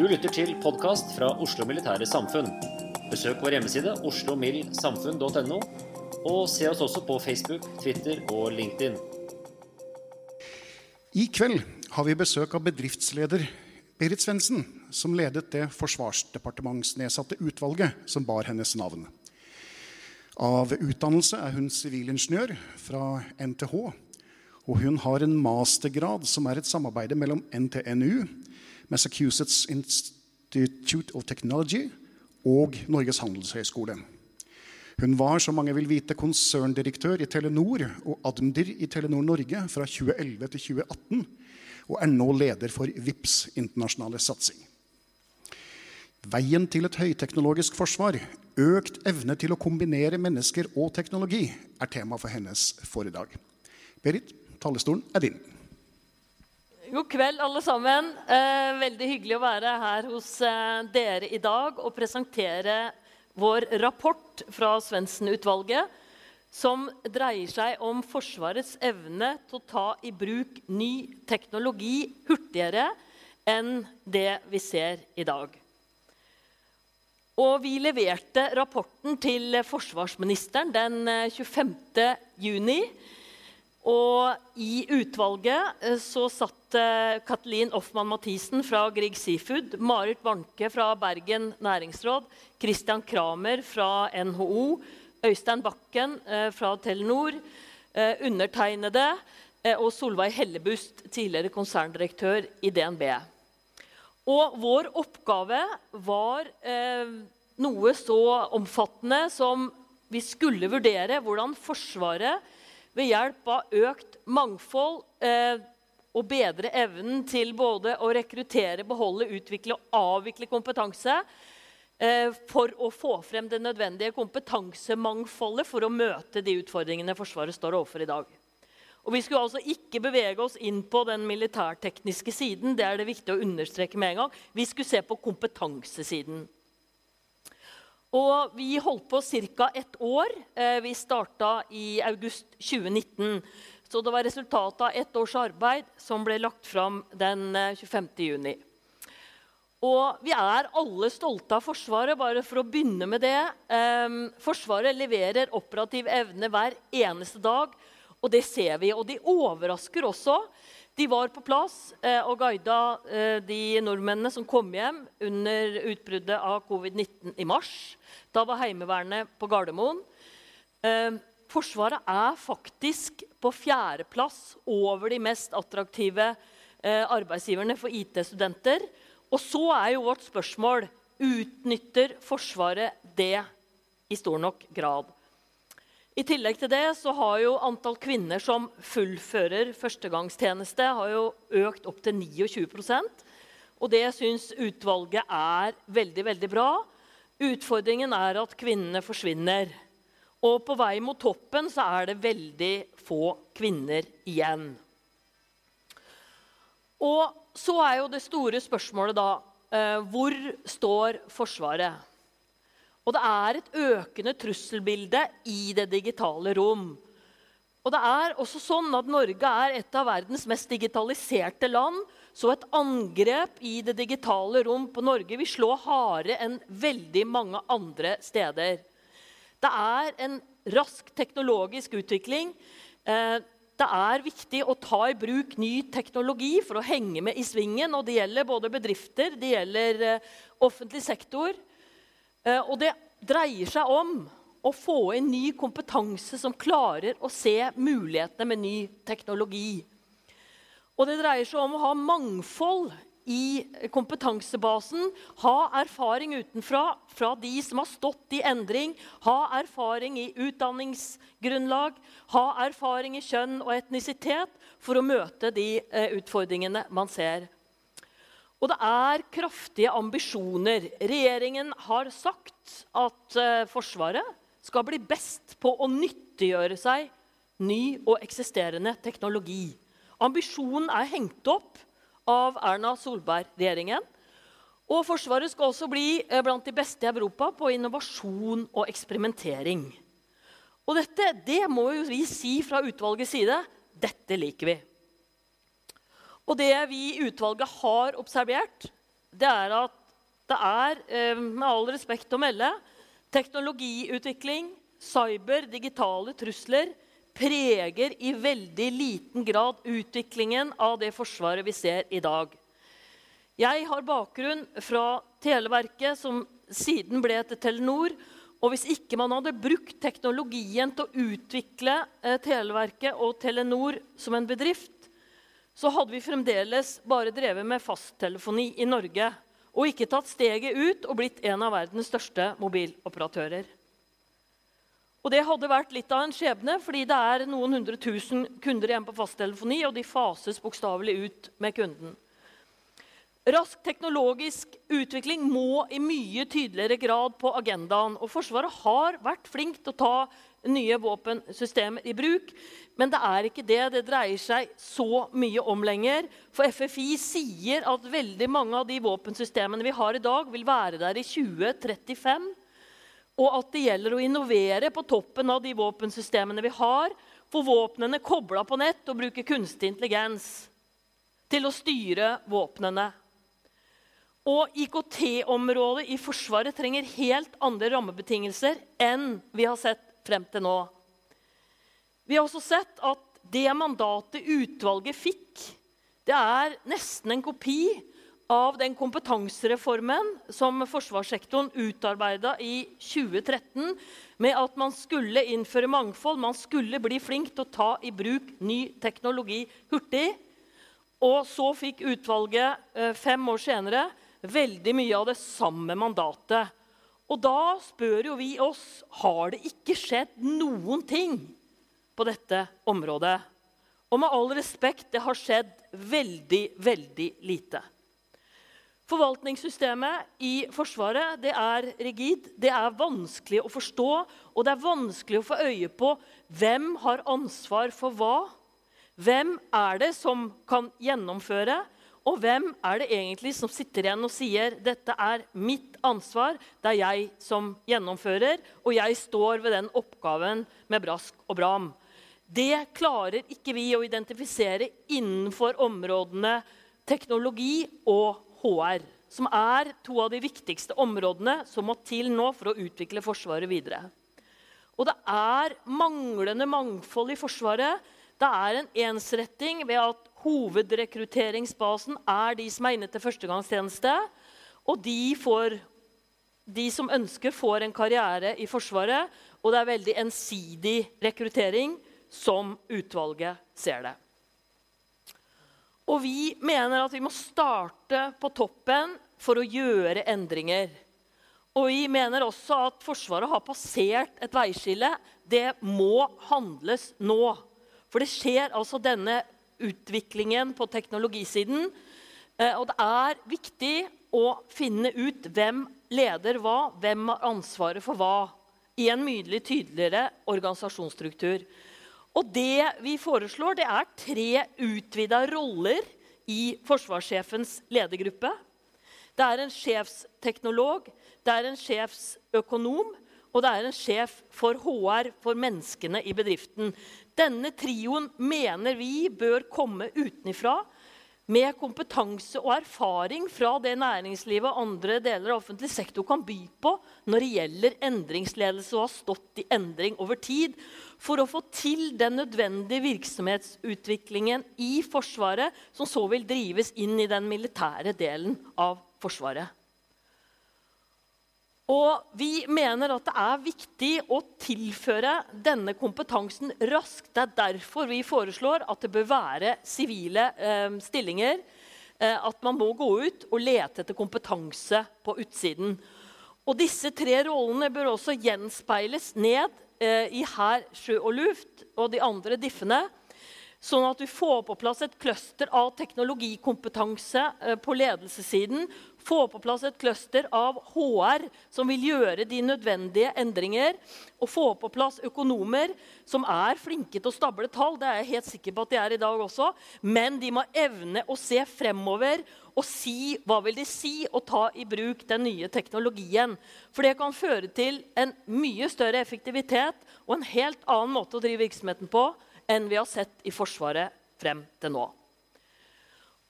Du lytter til podkast fra Oslo Militære Samfunn. Besøk vår hjemmeside oslomildsamfunn.no, og se oss også på Facebook, Twitter og LinkedIn. I kveld har vi besøk av bedriftsleder Berit Svendsen, som ledet det forsvarsdepartementsnedsatte utvalget som bar hennes navn. Av utdannelse er hun sivilingeniør fra NTH, og hun har en mastergrad som er et samarbeid mellom NTNU, Massachusetts Institute of Technology og Norges handelshøyskole. Hun var, som mange vil vite, konserndirektør i Telenor og admdir i Telenor Norge fra 2011 til 2018, og er nå leder for VIPS internasjonale satsing. Veien til et høyteknologisk forsvar, økt evne til å kombinere mennesker og teknologi, er tema for hennes foredrag. Berit, talerstolen er din. God kveld, alle sammen. Eh, veldig hyggelig å være her hos eh, dere i dag og presentere vår rapport fra Svendsen-utvalget, som dreier seg om Forsvarets evne til å ta i bruk ny teknologi hurtigere enn det vi ser i dag. Og vi leverte rapporten til forsvarsministeren den eh, 25. juni. Og i utvalget eh, så satt Katelin Kathleen Offmann Mathisen fra Grieg Seafood, Marit Warnke fra Bergen næringsråd, Christian Kramer fra NHO, Øystein Bakken eh, fra Telenor, eh, undertegnede eh, og Solveig Hellebust, tidligere konserndirektør i DNB. Og vår oppgave var eh, noe så omfattende som vi skulle vurdere hvordan Forsvaret ved hjelp av økt mangfold eh, og bedre evnen til både å rekruttere, beholde, utvikle og avvikle kompetanse eh, for å få frem det nødvendige kompetansemangfoldet for å møte de utfordringene Forsvaret står overfor i dag. Og Vi skulle altså ikke bevege oss inn på den militærtekniske siden. det er det viktig å understreke med en gang. Vi skulle se på kompetansesiden. Og vi holdt på ca. ett år. Eh, Vi starta i august 2019. Så det var resultatet av ett års arbeid som ble lagt fram den eh, 25. juni. Og vi er alle stolte av Forsvaret, bare for å begynne med det. Eh, Forsvaret leverer operativ evne hver eneste dag, og det ser vi. Og de overrasker også. De var på plass eh, og guida eh, de nordmennene som kom hjem under utbruddet av covid-19 i mars. Da var Heimevernet på Gardermoen. Eh, Forsvaret er faktisk på fjerdeplass over de mest attraktive arbeidsgiverne for IT-studenter. Og så er jo vårt spørsmål utnytter Forsvaret det i stor nok grad. I tillegg til det så har jo antall kvinner som fullfører førstegangstjeneste, har jo økt opp til 29% Og det syns utvalget er veldig, veldig bra. Utfordringen er at kvinnene forsvinner. Og på vei mot toppen så er det veldig få kvinner igjen. Og så er jo det store spørsmålet da eh, hvor står Forsvaret? Og det er et økende trusselbilde i det digitale rom. Og det er også sånn at Norge er et av verdens mest digitaliserte land. Så et angrep i det digitale rom på Norge vil slå hardere enn veldig mange andre steder. Det er en rask teknologisk utvikling. Eh, det er viktig å ta i bruk ny teknologi for å henge med i svingen. Og det gjelder både bedrifter, det gjelder eh, offentlig sektor. Eh, og det dreier seg om å få inn ny kompetanse som klarer å se mulighetene med ny teknologi. Og det dreier seg om å ha mangfold i kompetansebasen. Ha erfaring utenfra fra de som har stått i endring. Ha erfaring i utdanningsgrunnlag. Ha erfaring i kjønn og etnisitet for å møte de eh, utfordringene man ser. Og det er kraftige ambisjoner. Regjeringen har sagt at uh, Forsvaret skal bli best på å nyttiggjøre seg ny og eksisterende teknologi. Ambisjonen er hengt opp av Erna Solberg-regjeringen. Og Forsvaret skal også bli uh, blant de beste i Europa på innovasjon og eksperimentering. Og dette det må jo vi si fra utvalgets side. Dette liker vi. Og det vi i utvalget har observert, det er at det er, eh, med all respekt å melde, teknologiutvikling, cyber, digitale trusler preger i veldig liten grad utviklingen av det forsvaret vi ser i dag. Jeg har bakgrunn fra Televerket, som siden ble til Telenor. Og hvis ikke man hadde brukt teknologien til å utvikle eh, Televerket og Telenor som en bedrift, så hadde vi fremdeles bare drevet med fasttelefoni i Norge og ikke tatt steget ut og blitt en av verdens største mobiloperatører. Og Det hadde vært litt av en skjebne, fordi det er noen hundre tusen kunder igjen på fasttelefoni, og de fases bokstavelig ut med kunden. Rask teknologisk utvikling må i mye tydeligere grad på agendaen. og Forsvaret har vært flink til å ta nye våpensystemer i bruk. Men det er ikke det det dreier seg så mye om lenger. For FFI sier at veldig mange av de våpensystemene vi har i dag, vil være der i 2035. Og at det gjelder å innovere på toppen av de våpensystemene vi har. Få våpnene kobla på nett og bruke kunstig intelligens til å styre våpnene. Og IKT-området i Forsvaret trenger helt andre rammebetingelser enn vi har sett frem til nå. Vi har også sett at det mandatet utvalget fikk, det er nesten en kopi av den kompetansereformen som forsvarssektoren utarbeida i 2013, med at man skulle innføre mangfold, man skulle bli flink til å ta i bruk ny teknologi hurtig. Og så fikk utvalget eh, fem år senere veldig mye av det samme mandatet. Og da spør jo vi oss har det ikke skjedd noen ting på dette området. Og med all respekt, det har skjedd veldig, veldig lite. Forvaltningssystemet i Forsvaret det er rigid, det er vanskelig å forstå, og det er vanskelig å få øye på hvem har ansvar for hva. Hvem er det som kan gjennomføre? Og hvem er det egentlig som sitter igjen og sier dette er mitt ansvar, det er jeg som gjennomfører, og jeg står ved den oppgaven med brask og bram? Det klarer ikke vi å identifisere innenfor områdene teknologi og HR, som er to av de viktigste områdene som må til nå for å utvikle Forsvaret videre. Og det er manglende mangfold i Forsvaret. Det er en ensretting ved at hovedrekrutteringsbasen er de som er inne til førstegangstjeneste. Og de får de som ønsker, får en karriere i Forsvaret. Og det er veldig ensidig rekruttering, som utvalget ser det. Og vi mener at vi må starte på toppen for å gjøre endringer. Og vi mener også at Forsvaret har passert et veiskille. Det må handles nå. For det skjer altså denne utviklingen på teknologisiden. Eh, og det er viktig å finne ut hvem leder hva, hvem har ansvaret for hva, i en mye tydeligere organisasjonsstruktur. Og det vi foreslår, det er tre utvida roller i forsvarssjefens ledergruppe. Det er en sjefsteknolog, det er en sjefsøkonom, og det er en sjef for HR, for menneskene i bedriften. Denne trioen mener vi bør komme utenifra med kompetanse og erfaring fra det næringslivet og andre deler av offentlig sektor kan by på når det gjelder endringsledelse og har stått i endring over tid, for å få til den nødvendige virksomhetsutviklingen i Forsvaret, som så vil drives inn i den militære delen av Forsvaret. Og vi mener at det er viktig å tilføre denne kompetansen raskt. Det er derfor vi foreslår at det bør være sivile eh, stillinger. Eh, at man må gå ut og lete etter kompetanse på utsiden. Og disse tre rollene bør også gjenspeiles ned eh, i hær, sjø og luft og de andre diffene. Sånn at du får på plass et cluster av teknologikompetanse eh, på ledelsessiden få på plass et cluster av HR som vil gjøre de nødvendige endringer. Og få på plass økonomer som er flinke til å stable tall. Det er jeg helt sikker på at de er i dag også. Men de må evne å se fremover og si hva vil det si å ta i bruk den nye teknologien. For det kan føre til en mye større effektivitet og en helt annen måte å drive virksomheten på enn vi har sett i Forsvaret frem til nå.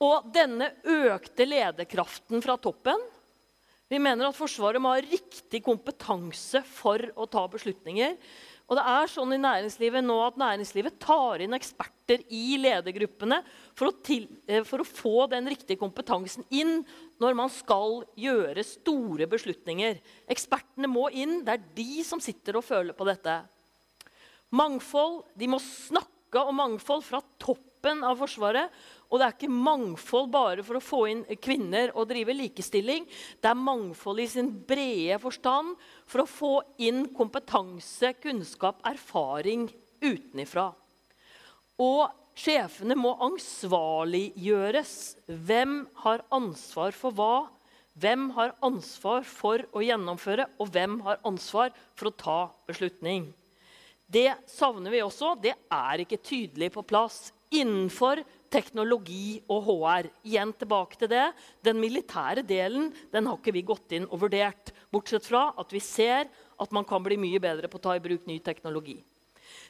Og denne økte lederkraften fra toppen Vi mener at Forsvaret må ha riktig kompetanse for å ta beslutninger. Og det er sånn i næringslivet nå at næringslivet tar inn eksperter i ledergruppene for å, eh, for å få den riktige kompetansen inn når man skal gjøre store beslutninger. Ekspertene må inn. Det er de som sitter og føler på dette. Mangfold. De må snakke om mangfold fra toppen av Forsvaret. Og det er ikke mangfold bare for å få inn kvinner og drive likestilling. Det er mangfold i sin brede forstand for å få inn kompetanse, kunnskap, erfaring utenifra. Og sjefene må ansvarliggjøres. Hvem har ansvar for hva? Hvem har ansvar for å gjennomføre, og hvem har ansvar for å ta beslutning? Det savner vi også. Det er ikke tydelig på plass innenfor teknologi og HR. Igjen tilbake til det. Den militære delen den har ikke vi gått inn og vurdert. Bortsett fra at vi ser at man kan bli mye bedre på å ta i bruk ny teknologi.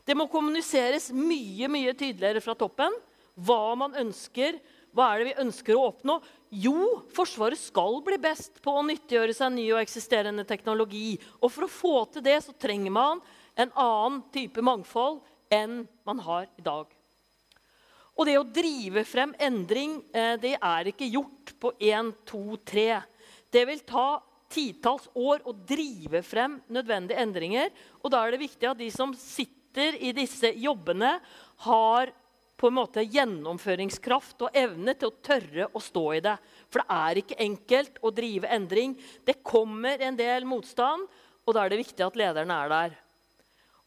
Det må kommuniseres mye mye tydeligere fra toppen hva man ønsker. Hva er det vi ønsker å oppnå? Jo, Forsvaret skal bli best på å nyttiggjøre seg ny og eksisterende teknologi. Og for å få til det så trenger man en annen type mangfold enn man har i dag. Og det å drive frem endring eh, det er ikke gjort på én, to, tre. Det vil ta titalls år å drive frem nødvendige endringer. Og da er det viktig at de som sitter i disse jobbene, har på en måte gjennomføringskraft og evne til å tørre å stå i det. For det er ikke enkelt å drive endring. Det kommer en del motstand, og da er det viktig at lederne er der.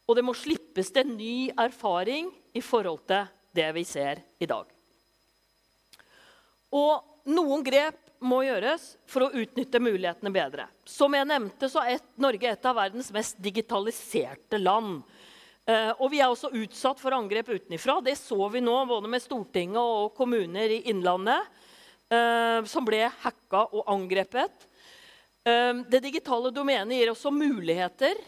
Og det må slippes til ny erfaring i forhold til det vi ser i dag. Og noen grep må gjøres for å utnytte mulighetene bedre. Som jeg nevnte, så er Norge et av verdens mest digitaliserte land. Eh, og vi er også utsatt for angrep utenfra. Det så vi nå både med Stortinget og kommuner i Innlandet, eh, som ble hacka og angrepet. Eh, det digitale domenet gir også muligheter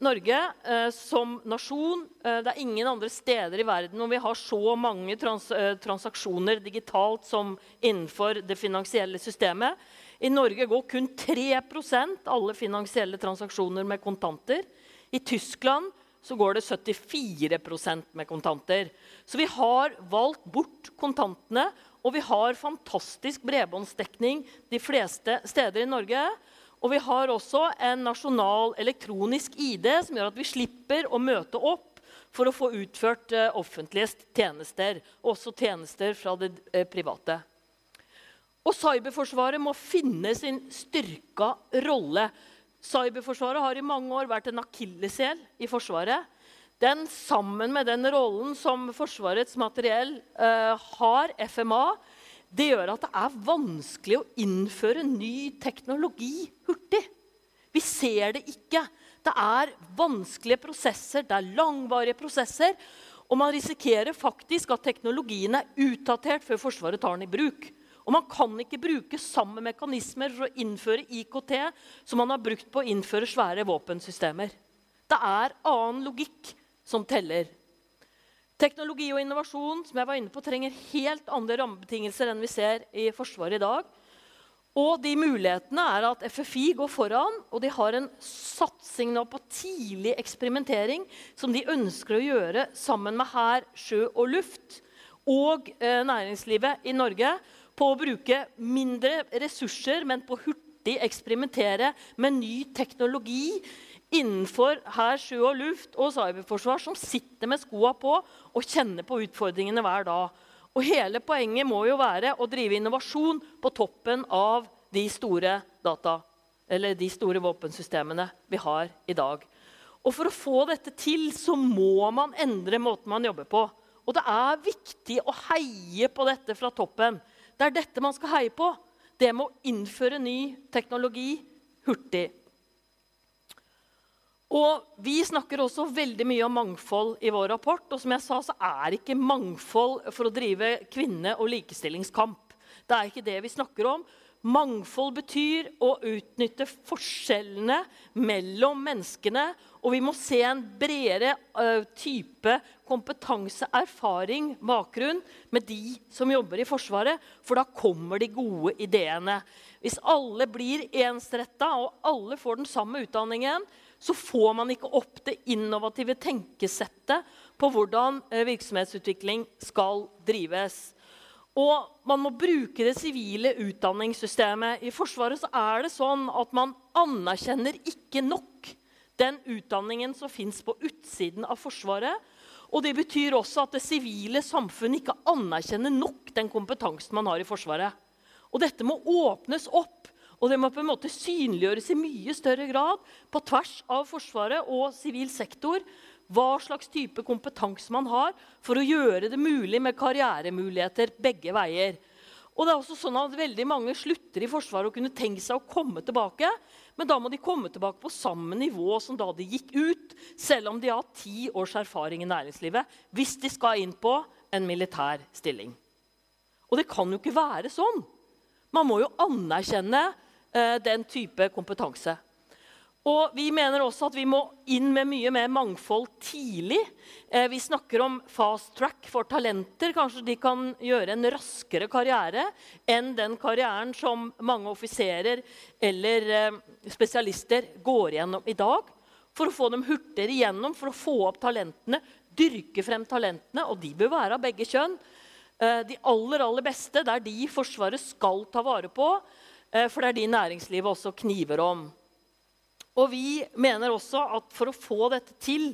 Norge eh, som nasjon eh, Det er ingen andre steder i verden hvor vi har så mange trans eh, transaksjoner digitalt som innenfor det finansielle systemet. I Norge går kun 3% alle finansielle transaksjoner med kontanter. I Tyskland så går det 74% med kontanter. Så vi har valgt bort kontantene, og vi har fantastisk bredbåndsdekning de fleste steder i Norge. Og vi har også en nasjonal elektronisk ID som gjør at vi slipper å møte opp for å få utført eh, offentlige tjenester, også tjenester fra det eh, private. Og cyberforsvaret må finne sin styrka rolle. Cyberforsvaret har i mange år vært en akilleshæl i Forsvaret. Den sammen med den rollen som Forsvarets materiell eh, har, FMA, det gjør at det er vanskelig å innføre ny teknologi hurtig. Vi ser det ikke. Det er vanskelige prosesser, det er langvarige prosesser. Og man risikerer faktisk at teknologien er utdatert før Forsvaret tar den i bruk. Og man kan ikke bruke samme mekanismer for å innføre IKT som man har brukt på å innføre svære våpensystemer. Det er annen logikk som teller. Teknologi og innovasjon som jeg var inne på, trenger helt andre rammebetingelser enn vi ser i Forsvaret i dag. Og de mulighetene er at FFI går foran, og de har en satsing nå på tidlig eksperimentering som de ønsker å gjøre sammen med hær, sjø og luft og eh, næringslivet i Norge på å bruke mindre ressurser, men på hurtig eksperimentere med ny teknologi innenfor hær, sjø og luft og cyberforsvar som sitter med skoa på og kjenner på utfordringene hver dag. Og hele poenget må jo være å drive innovasjon på toppen av de store data, eller de store våpensystemene vi har i dag. Og For å få dette til så må man endre måten man jobber på. Og det er viktig å heie på dette fra toppen. Det er dette man skal heie på. Det med å innføre ny teknologi hurtig. Og Vi snakker også veldig mye om mangfold i vår rapport. Og som jeg sa, så er ikke mangfold for å drive kvinne- og likestillingskamp. Det er ikke det vi snakker om. Mangfold betyr å utnytte forskjellene mellom menneskene. Og vi må se en bredere uh, type kompetanse, erfaring, bakgrunn med de som jobber i Forsvaret. For da kommer de gode ideene. Hvis alle blir ensretta, og alle får den samme utdanningen, så får man ikke opp det innovative tenkesettet på hvordan eh, virksomhetsutvikling skal drives. Og man må bruke det sivile utdanningssystemet. I Forsvaret så er det sånn at man anerkjenner ikke nok den utdanningen som fins på utsiden av Forsvaret. Og det betyr også at det sivile samfunnet ikke anerkjenner nok den kompetansen man har i Forsvaret. Og dette må åpnes opp og det må på en måte synliggjøres i mye større grad på tvers av Forsvaret og sivil sektor hva slags type kompetanse man har for å gjøre det mulig med karrieremuligheter begge veier. Og det er også sånn at Veldig mange slutter i Forsvaret og kunne tenkt seg å komme tilbake. Men da må de komme tilbake på samme nivå som da de gikk ut, selv om de har ti års erfaring i næringslivet, hvis de skal inn på en militær stilling. Og det kan jo ikke være sånn. Man må jo anerkjenne den type kompetanse. Og Vi mener også at vi må inn med mye mer mangfold tidlig. Eh, vi snakker om fast track for talenter. Kanskje de kan gjøre en raskere karriere enn den karrieren som mange offiserer eller eh, spesialister går gjennom i dag. For å få dem hurtigere igjennom, for å få opp talentene, dyrke frem talentene. Og de bør være av begge kjønn. De aller, aller beste, det er de Forsvaret skal ta vare på. Eh, for det er de næringslivet også kniver om. Og vi mener også at for å få dette til,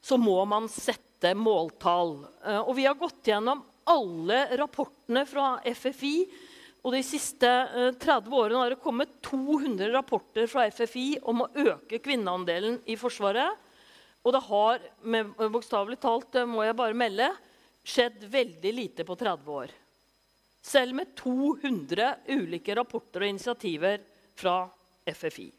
så må man sette måltall. Eh, og vi har gått gjennom alle rapportene fra FFI. Og de siste 30 eh, årene har det kommet 200 rapporter fra FFI om å øke kvinneandelen i Forsvaret. Og det har, bokstavelig talt, må jeg bare melde, skjedd veldig lite på 30 år. Selv med 200 ulike rapporter og initiativer fra FFI.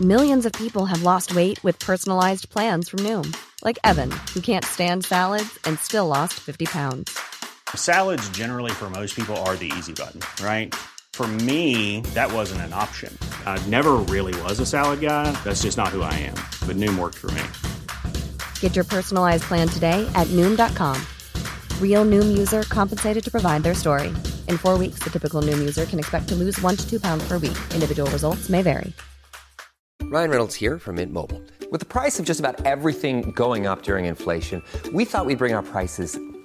Millions of people have lost weight with personalized plans from Noom, like Evan, who can't stand salads and still lost 50 pounds. Salads, generally, for most people, are the easy button, right? For me, that wasn't an option. I never really was a salad guy. That's just not who I am. But Noom worked for me. Get your personalized plan today at Noom.com. Real Noom user compensated to provide their story. In four weeks, the typical Noom user can expect to lose one to two pounds per week. Individual results may vary. Ryan Reynolds here from Mint Mobile. With the price of just about everything going up during inflation, we thought we'd bring our prices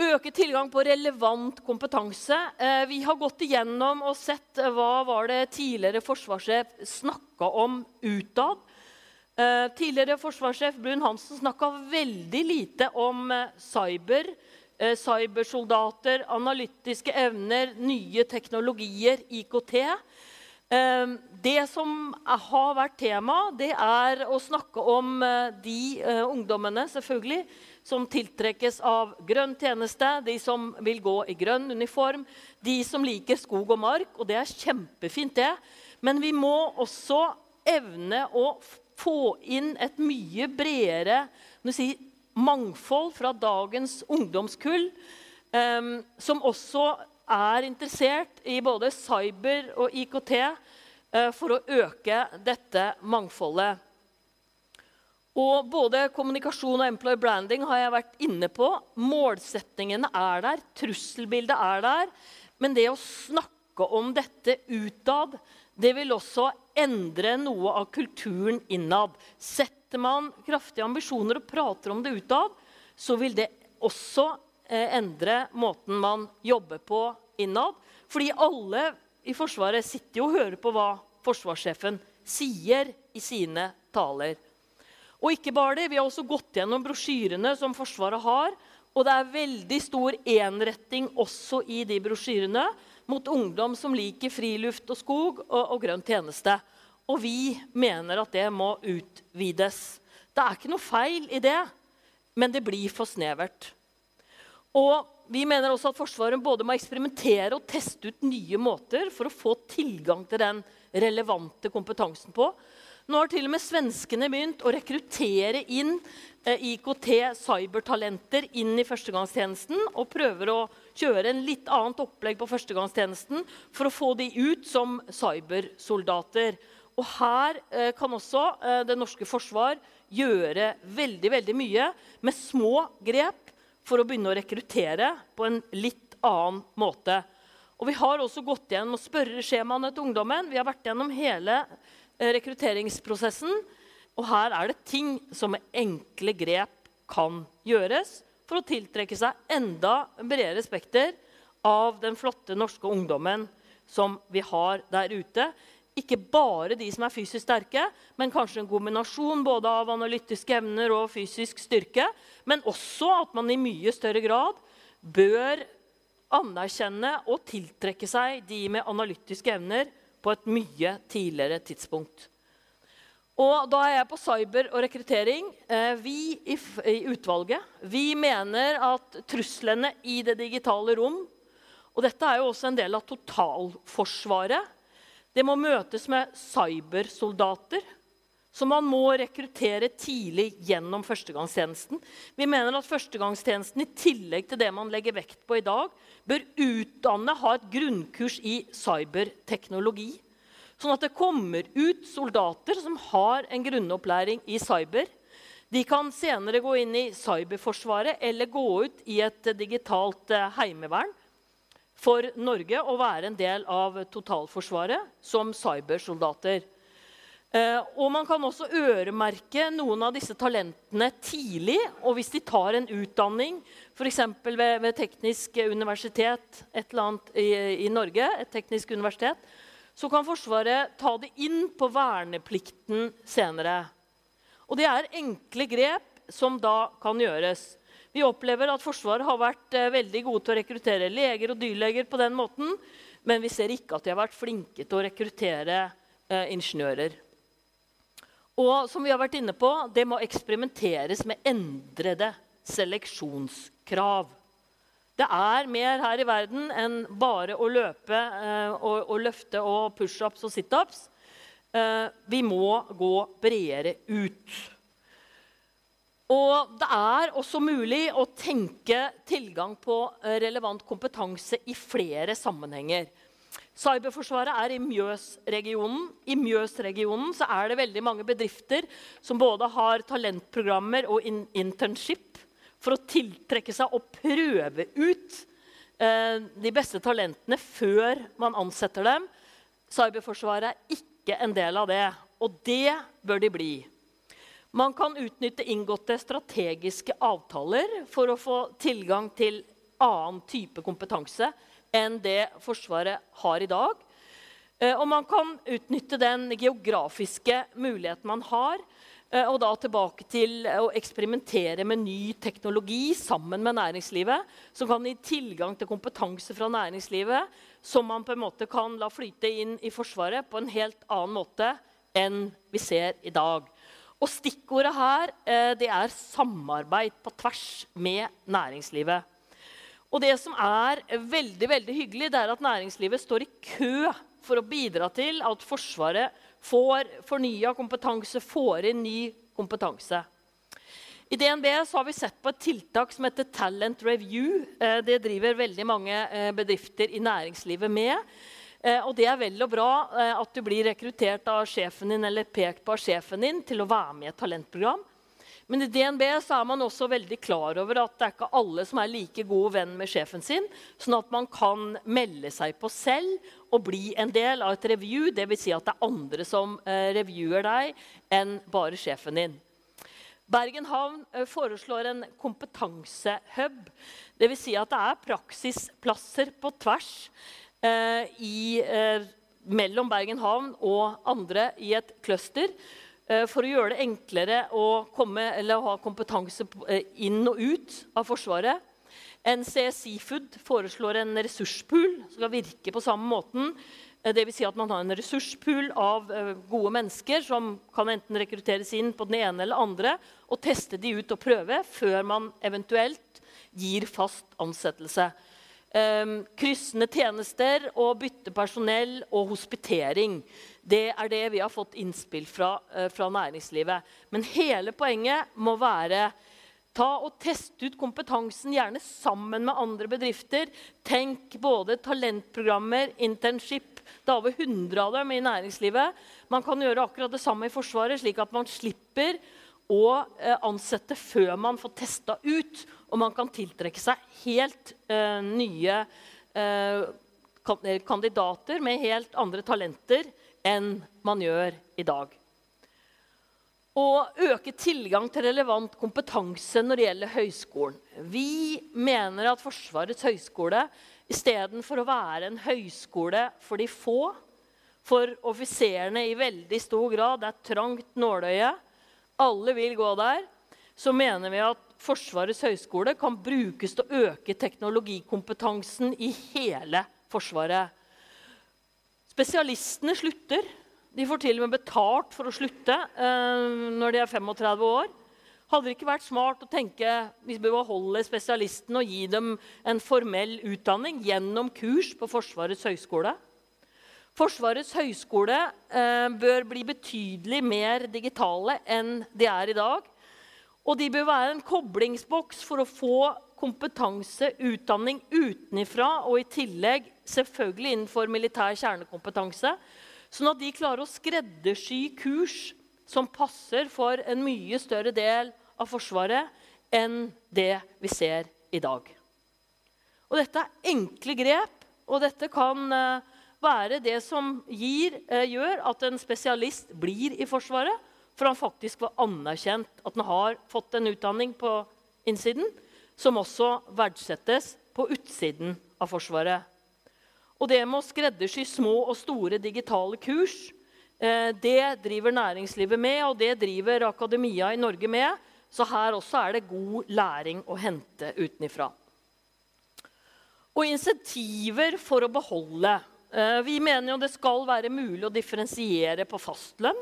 Øke tilgang på relevant kompetanse. Eh, Vi har gått igjennom og sett eh, hva var det tidligere forsvarssjef snakka om utad. Eh, Tidligere forsvarssjef Brun-Hansen snakka veldig lite om cyber, cybersoldater, analytiske evner, nye teknologier, IKT. Det som har vært tema, det er å snakke om de ungdommene selvfølgelig, som tiltrekkes av grønn tjeneste, de som vil gå i grønn uniform, de som liker skog og mark. Og det er kjempefint, det. Men vi må også evne å få inn et mye bredere si, mangfold fra dagens ungdomskull, eh, som også er interessert i både cyber og IKT eh, for å øke dette mangfoldet. Og både kommunikasjon og employer branding har jeg vært inne på. Målsettingene er der, trusselbildet er der. Men det å snakke om dette utad, det vil også endre noe av kulturen innad. Setter man kraftige ambisjoner og prater om det utad, så vil det også eh, endre måten man jobber på innad. Fordi alle i Forsvaret sitter jo og hører på hva forsvarssjefen sier i sine taler. Og ikke bare det, Vi har også gått gjennom brosjyrene som Forsvaret har. Og det er veldig stor enretting også i de brosjyrene mot ungdom som liker friluft og skog og, og grønn tjeneste. Og vi mener at det må utvides. Det er ikke noe feil i det, men det blir for snevert. Og vi mener også at Forsvaret både må eksperimentere og teste ut nye måter for å få tilgang til den relevante kompetansen på. Nå har til og med svenskene begynt å rekruttere inn eh, IKT-cybertalenter inn i førstegangstjenesten og prøver å kjøre en litt annet opplegg på førstegangstjenesten for å få de ut som cybersoldater. Og her eh, kan også eh, det norske forsvar gjøre veldig, veldig mye med små grep for å begynne å rekruttere på en litt annen måte. Og Vi har også gått gjennom spørreskjemaene til ungdommen. Vi har vært gjennom hele rekrutteringsprosessen. Og her er det ting som med enkle grep kan gjøres for å tiltrekke seg enda bredere spekter av den flotte norske ungdommen som vi har der ute. Ikke bare de som er fysisk sterke, men kanskje en kombinasjon både av analytiske evner og fysisk styrke. Men også at man i mye større grad bør anerkjenne og tiltrekke seg de med analytiske evner på et mye tidligere tidspunkt. Og da er jeg på cyber og rekruttering. Eh, vi i, utvalget vi mener at truslene i det digitale rom Og dette er jo også en del av totalforsvaret. Det må møtes med cybersoldater, som man må rekruttere tidlig gjennom førstegangstjenesten. Vi mener at førstegangstjenesten i tillegg til det man legger vekt på i dag, bør utdanne, ha et grunnkurs i cyberteknologi. Sånn at det kommer ut soldater som har en grunnopplæring i cyber. De kan senere gå inn i cyberforsvaret eller gå ut i et digitalt eh, heimevern for Norge og være en del av totalforsvaret som cybersoldater. Eh, og Man kan også øremerke noen av disse talentene tidlig. og Hvis de tar en utdanning, f.eks. Ved, ved Teknisk universitet et eller annet i, i Norge, et teknisk universitet, så kan Forsvaret ta det inn på verneplikten senere. Og det er enkle grep som da kan gjøres. Vi opplever at Forsvaret har vært eh, veldig gode til å rekruttere leger og dyrleger på den måten, men vi ser ikke at de har vært flinke til å rekruttere eh, ingeniører. Og som vi har vært inne på, det må eksperimenteres med endrede seleksjonskrav. Det er mer her i verden enn bare å løpe eh, og, og løfte og pushups og situps. Eh, vi må gå bredere ut. Og det er også mulig å tenke tilgang på eh, relevant kompetanse i flere sammenhenger. Cyberforsvaret er i Mjøsregionen. I Mjøsregionen så er det veldig mange bedrifter som både har talentprogrammer og in internship for å tiltrekke seg og prøve ut eh, de beste talentene før man ansetter dem. Cyberforsvaret er ikke en del av det, og det bør de bli. Man kan utnytte inngåtte strategiske avtaler for å få tilgang til annen type kompetanse enn det Forsvaret har i dag. Eh, og man kan utnytte den geografiske muligheten man har, eh, og da tilbake til å eksperimentere med ny teknologi sammen med næringslivet, som kan gi tilgang til kompetanse fra næringslivet som man på en måte kan la flyte inn i Forsvaret på en helt annen måte enn vi ser i dag. Og stikkordet her eh, det er samarbeid på tvers med næringslivet. Og det som er veldig veldig hyggelig, det er at næringslivet står i kø for å bidra til at Forsvaret får fornya kompetanse, får inn ny kompetanse. I DNB har vi sett på et tiltak som heter Talent Review. Eh, det driver veldig mange eh, bedrifter i næringslivet med. Eh, og det er vel og bra at du blir rekruttert av sjefen din eller pekt på av sjefen din til å være med i et talentprogram. Men i DNB er man også veldig klar over at det er ikke alle som er like god venn med sjefen sin, sånn at man kan melde seg på selv og bli en del av et review. Dvs. Si at det er andre som eh, reviewer deg, enn bare sjefen din. Bergen havn foreslår en kompetansehub. Dvs. Si at det er praksisplasser på tvers Eh, i, eh, mellom Bergen havn og andre i et cluster eh, for å gjøre det enklere å komme, eller ha kompetanse inn og ut av Forsvaret. NC Seafood foreslår en ressurspool som skal virke på samme måten. Dvs. Si at man har en ressurspool av gode mennesker som kan enten rekrutteres inn på den ene eller andre, og teste de ut og prøve før man eventuelt gir fast ansettelse. Um, kryssende tjenester og byttepersonell og hospitering. Det er det vi har fått innspill fra, uh, fra næringslivet. Men hele poenget må være Ta og Test ut kompetansen, gjerne sammen med andre bedrifter. Tenk både talentprogrammer, internship Det er over 100 av dem i næringslivet. Man kan gjøre akkurat det samme i Forsvaret, slik at man slipper å uh, ansette før man får testa ut og man kan tiltrekke seg helt uh, nye uh, kandidater med helt andre talenter enn man gjør i dag. Å øke tilgang til relevant kompetanse når det gjelder høyskolen. Vi mener at Forsvarets høgskole istedenfor å være en høyskole for de få, for offiserene i veldig stor grad, det er trangt nåløye, alle vil gå der, så mener vi at Forsvarets høgskole kan brukes til å øke teknologikompetansen i hele Forsvaret. Spesialistene slutter. De får til og med betalt for å slutte eh, når de er 35 år. Hadde det ikke vært smart å tenke vi bør beholde spesialistene og gi dem en formell utdanning gjennom kurs på Forsvarets høgskole? Forsvarets høgskole eh, bør bli betydelig mer digitale enn de er i dag. Og de bør være en koblingsboks for å få kompetanse, utdanning utenifra, og i tillegg selvfølgelig innenfor militær kjernekompetanse, sånn at de klarer å skreddersy kurs som passer for en mye større del av Forsvaret enn det vi ser i dag. Og dette er enkle grep, og dette kan uh, være det som gir, uh, gjør at en spesialist blir i Forsvaret for han faktisk var anerkjent at han har fått en utdanning på innsiden, som også verdsettes på utsiden av Forsvaret. Og det med å skreddersy små og store digitale kurs, eh, det driver næringslivet med, og det driver akademia i Norge med. Så her også er det god læring å hente utenifra. Og insentiver for å beholde. Eh, vi mener jo det skal være mulig å differensiere på fastlønn.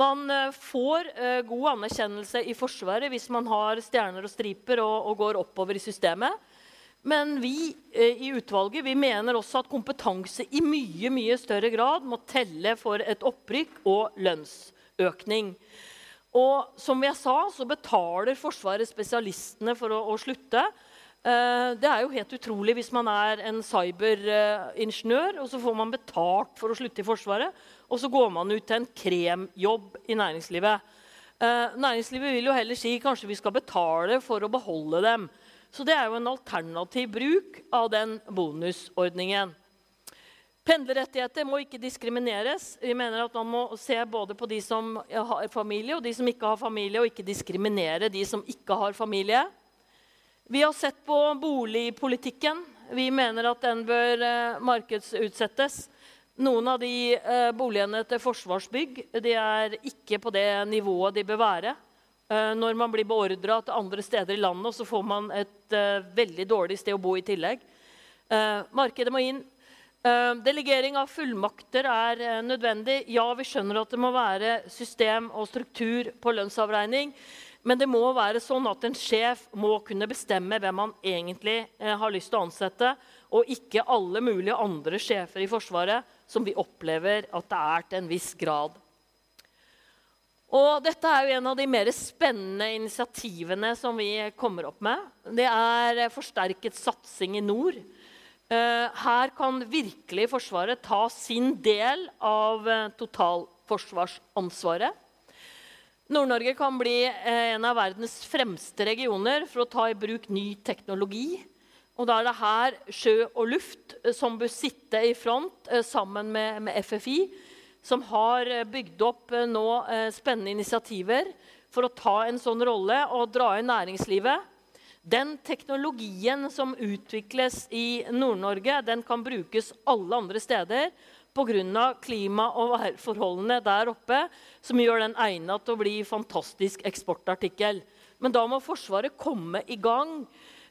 Man eh, får eh, god anerkjennelse i Forsvaret hvis man har stjerner og striper og, går oppover i systemet. Men vi i utvalget vi mener også at kompetanse i mye mye større grad må telle for et opprykk og lønnsøkning. Og som jeg sa, så betaler Forsvaret spesialistene for å, å slutte. Eh, det er jo helt utrolig hvis man er en cyberingeniør, og så får man betalt for å slutte i Forsvaret, og så går man ut til en kremjobb i næringslivet. Eh, næringslivet vil jo heller si kanskje vi skal betale for å beholde dem. Så det er jo en alternativ bruk av den bonusordningen. Pendlerrettigheter må ikke diskrimineres. Vi mener at Man må se både på de som har familie, og de som ikke har familie, og ikke diskriminere de som ikke har familie. Vi har sett på boligpolitikken. Vi mener at den bør eh, markedsutsettes. Noen av de eh, boligene til Forsvarsbygg de er ikke på det nivået de bør være. Eh, når man blir beordra til andre steder i landet, så får man et veldig dårlig sted å bo i tillegg. Markedet må inn. Delegering av fullmakter er nødvendig. Ja, vi skjønner at det må være system og struktur på lønnsavregning. Men det må være sånn at en sjef må kunne bestemme hvem han egentlig har lyst til å ansette, og ikke alle mulige andre sjefer i Forsvaret som vi opplever at det er til en viss grad. Og dette er jo en av de mer spennende initiativene som vi kommer opp med. Det er forsterket satsing i nord. Eh, her kan virkelig Forsvaret ta sin del av eh, totalforsvarsansvaret. Nord-Norge kan bli eh, en av verdens fremste regioner for å ta i bruk ny teknologi. Og da er det her sjø og luft som bør sitte i front sammen med, med FFI som har eh, bygd opp eh, nå eh, spennende initiativer for å ta en sånn rolle og dra inn næringslivet. Den teknologien som utvikles i Nord-Norge, den kan brukes alle andre steder pga. klima- og værforholdene der oppe, som gjør den egnet til å bli fantastisk eksportartikkel. Men da må Forsvaret komme i gang,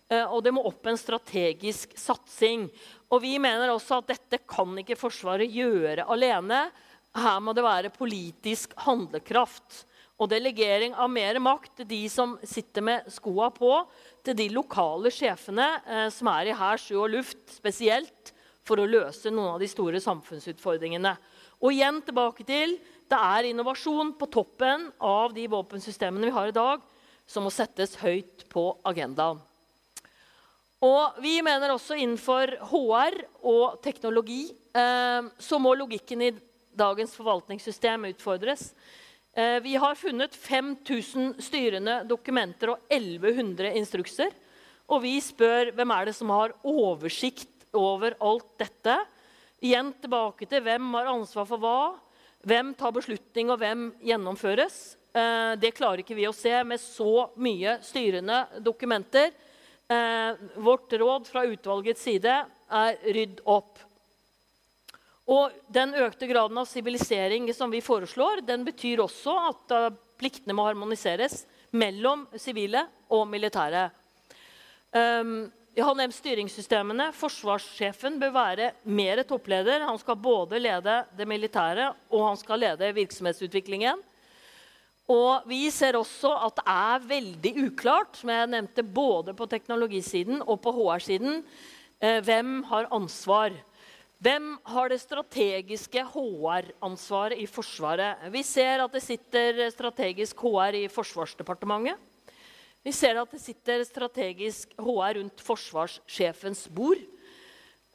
og det må opp en strategisk satsing. Og vi mener også at dette kan ikke Forsvaret gjøre alene. Her må det være politisk handlekraft og delegering av mer makt til de som sitter med skoa på, til de lokale sjefene eh, som er i hær, sjø og luft, spesielt for å løse noen av de store samfunnsutfordringene. Og igjen tilbake til det er innovasjon på toppen av de våpensystemene vi har i dag, som må settes høyt på agendaen. Og vi mener også innenfor HR og teknologi eh, så må logikken i dagens forvaltningssystem utfordres. Eh, vi har funnet 5000 styrende dokumenter og 1100 instrukser. Og vi spør hvem er det som har oversikt over alt dette. Igjen tilbake til hvem har ansvar for hva. Hvem tar beslutning, og hvem gjennomføres? Eh, det klarer ikke vi å se med så mye styrende dokumenter. Eh, vårt råd fra utvalgets side er rydd opp. Og den økte graden av sivilisering som vi foreslår, den betyr også at uh, pliktene må harmoniseres mellom sivile og militære. Um, jeg har nevnt styringssystemene. Forsvarssjefen bør være mer toppleder. Han skal både lede det militære og han skal lede virksomhetsutviklingen. Og vi ser også at det er veldig uklart, som jeg nevnte både på teknologisiden og på HR-siden, eh, hvem har ansvar. Hvem har det strategiske HR-ansvaret i Forsvaret? Vi ser at det sitter strategisk HR i Forsvarsdepartementet. Vi ser at det sitter strategisk HR rundt forsvarssjefens bord.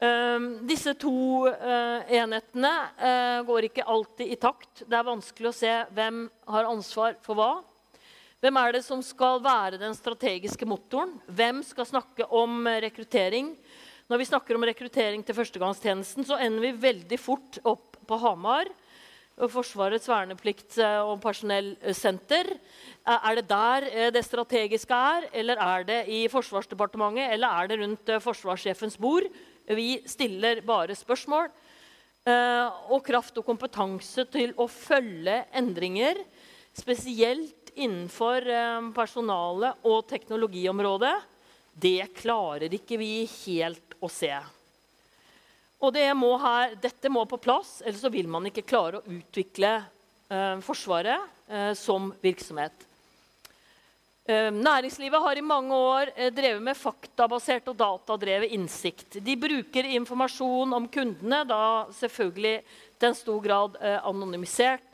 Uh, disse to uh, enhetene uh, går ikke alltid i takt. Det er vanskelig å se hvem har ansvar for hva. Hvem er det som skal være den strategiske motoren? Hvem skal snakke om rekruttering? Når vi snakker om rekruttering til førstegangstjenesten, så ender vi veldig fort opp på Hamar. Forsvarets verneplikt- og personellsenter. Er det der eh, det strategiske er, eller er det i Forsvarsdepartementet, eller er det rundt eh, forsvarssjefens bord? Vi stiller bare spørsmål. Eh, og kraft og kompetanse til å følge endringer, spesielt innenfor personale- og teknologiområdet, det klarer ikke vi helt å se. Og det må her, dette må på plass, ellers så vil man ikke klare å utvikle eh, Forsvaret eh, som virksomhet. Eh, næringslivet har i mange år eh, drevet med faktabasert og datadrevet innsikt. De bruker informasjon om kundene, da selvfølgelig til en stor grad eh, anonymisert.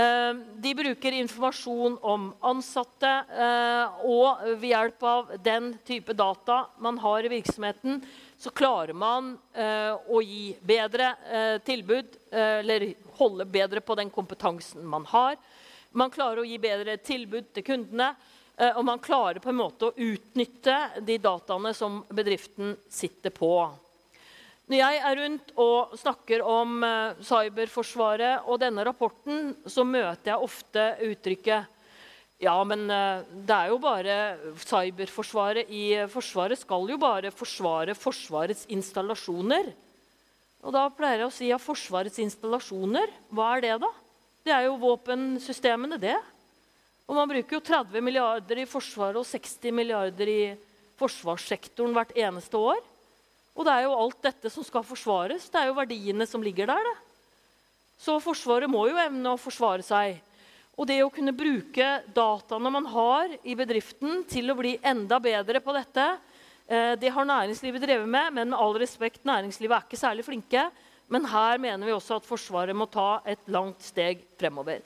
Eh, de bruker informasjon om ansatte, eh, og ved hjelp av den type data man har i virksomheten, så klarer man eh, å gi bedre tilbud, eller holde bedre på den kompetansen man har. Man klarer å gi bedre tilbud til kundene, og man klarer på en måte å utnytte de dataene som bedriften sitter på. Når jeg er rundt og snakker om uh, cyberforsvaret og denne rapporten, så møter jeg ofte uttrykket ja, men uh, det er jo bare cyberforsvaret i Forsvaret skal jo bare forsvare Forsvarets installasjoner. Og da pleier jeg å si ja, Forsvarets installasjoner, hva er det, da? Det er jo våpensystemene, det. Og man bruker jo 30 milliarder i Forsvaret og 60 milliarder i forsvarssektoren hvert eneste år. Og det er jo alt dette som skal forsvares. Det er jo verdiene som ligger der. Det. Så Forsvaret må jo evne å forsvare seg. Og det å kunne bruke dataene man har i bedriften, til å bli enda bedre på dette, eh, det har næringslivet drevet med. Men med all respekt, næringslivet er ikke særlig flinke. Men her mener vi også at Forsvaret må ta et langt steg fremover.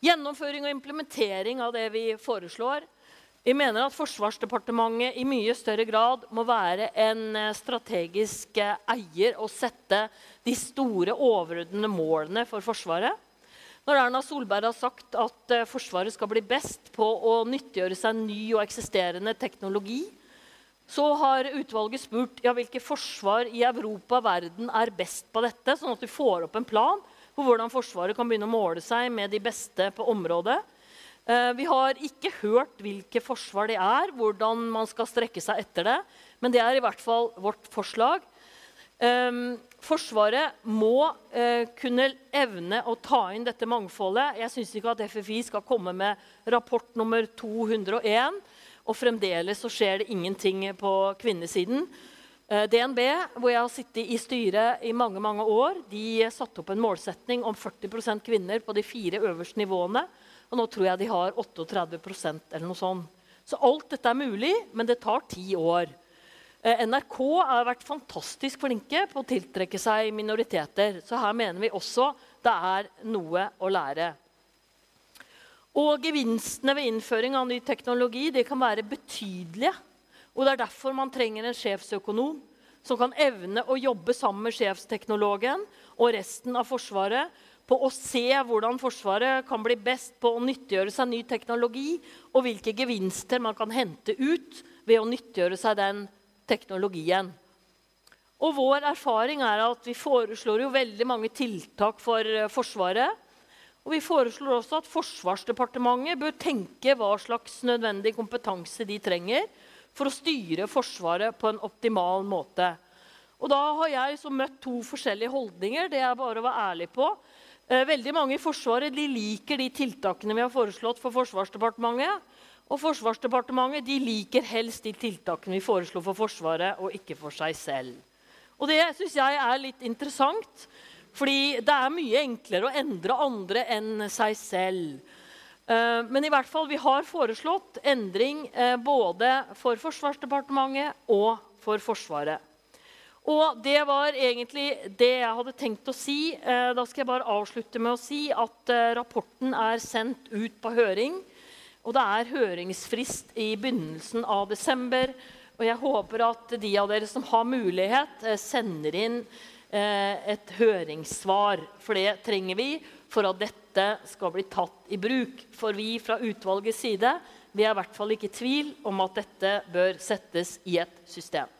Gjennomføring og implementering av det vi foreslår, vi mener at Forsvarsdepartementet i mye større grad må være en eh, strategisk eh, eier og sette de store, overordnede målene for Forsvaret. Når Erna Solberg har sagt at eh, Forsvaret skal bli best på å nyttiggjøre seg ny og eksisterende teknologi, så har utvalget spurt ja, hvilke forsvar i Europa og verden er best på dette, sånn at vi får opp en plan for hvordan Forsvaret kan begynne å måle seg med de beste på området. Eh, vi har ikke hørt hvilke forsvar det er, hvordan man skal strekke seg etter det. Men det er i hvert fall vårt forslag. Ehm, forsvaret må eh, kunne evne å ta inn dette mangfoldet. Jeg syns ikke at FFI skal komme med rapport nummer 201, og fremdeles så skjer det ingenting på kvinnesiden. Eh, DNB, hvor jeg har sittet i styret i mange mange år, de satte opp en målsetning om 40% kvinner på de fire øverste nivåene. Og nå tror jeg de har 38% eller noe sånt. Så alt dette er mulig, men det tar ti år. Eh, NRK har vært fantastisk flinke på å tiltrekke seg minoriteter. Så her mener vi også det er noe å lære. Og gevinstene ved innføring av ny teknologi de kan være betydelige. Og Det er derfor man trenger en sjefsøkonom som kan evne å jobbe sammen med sjefsteknologen og resten av Forsvaret på å se hvordan Forsvaret kan bli best på å nyttiggjøre seg ny teknologi, og hvilke gevinster man kan hente ut ved å nyttiggjøre seg den teknologien. Og Vår erfaring er at vi foreslår jo veldig mange tiltak for eh, Forsvaret. Og vi foreslår også at Forsvarsdepartementet bør tenke hva slags nødvendig kompetanse de trenger for å styre Forsvaret på en optimal måte. Og Da har jeg møtt to forskjellige holdninger. Det er bare å være ærlig på. Eh, veldig mange i Forsvaret liker de tiltakene vi har foreslått for Forsvarsdepartementet. Og Forsvarsdepartementet liker helst de tiltakene vi foreslo for Forsvaret, og ikke for seg selv. Og Det syns jeg er litt interessant, fordi det er mye enklere å endre andre enn seg selv. Eh, men i hvert fall, vi har foreslått endring eh, både for Forsvarsdepartementet og for Forsvaret. Og det var egentlig det jeg hadde tenkt å si. Eh, da skal jeg bare avslutte med å si at eh, rapporten er sendt ut på høring. Og det er høringsfrist i begynnelsen av desember. Og jeg håper at de av dere som har mulighet, eh, sender inn et høringssvar. For det trenger vi for at dette skal bli tatt i bruk. For vi fra utvalgets side vi er i hvert fall ikke i tvil om at dette bør settes i et system.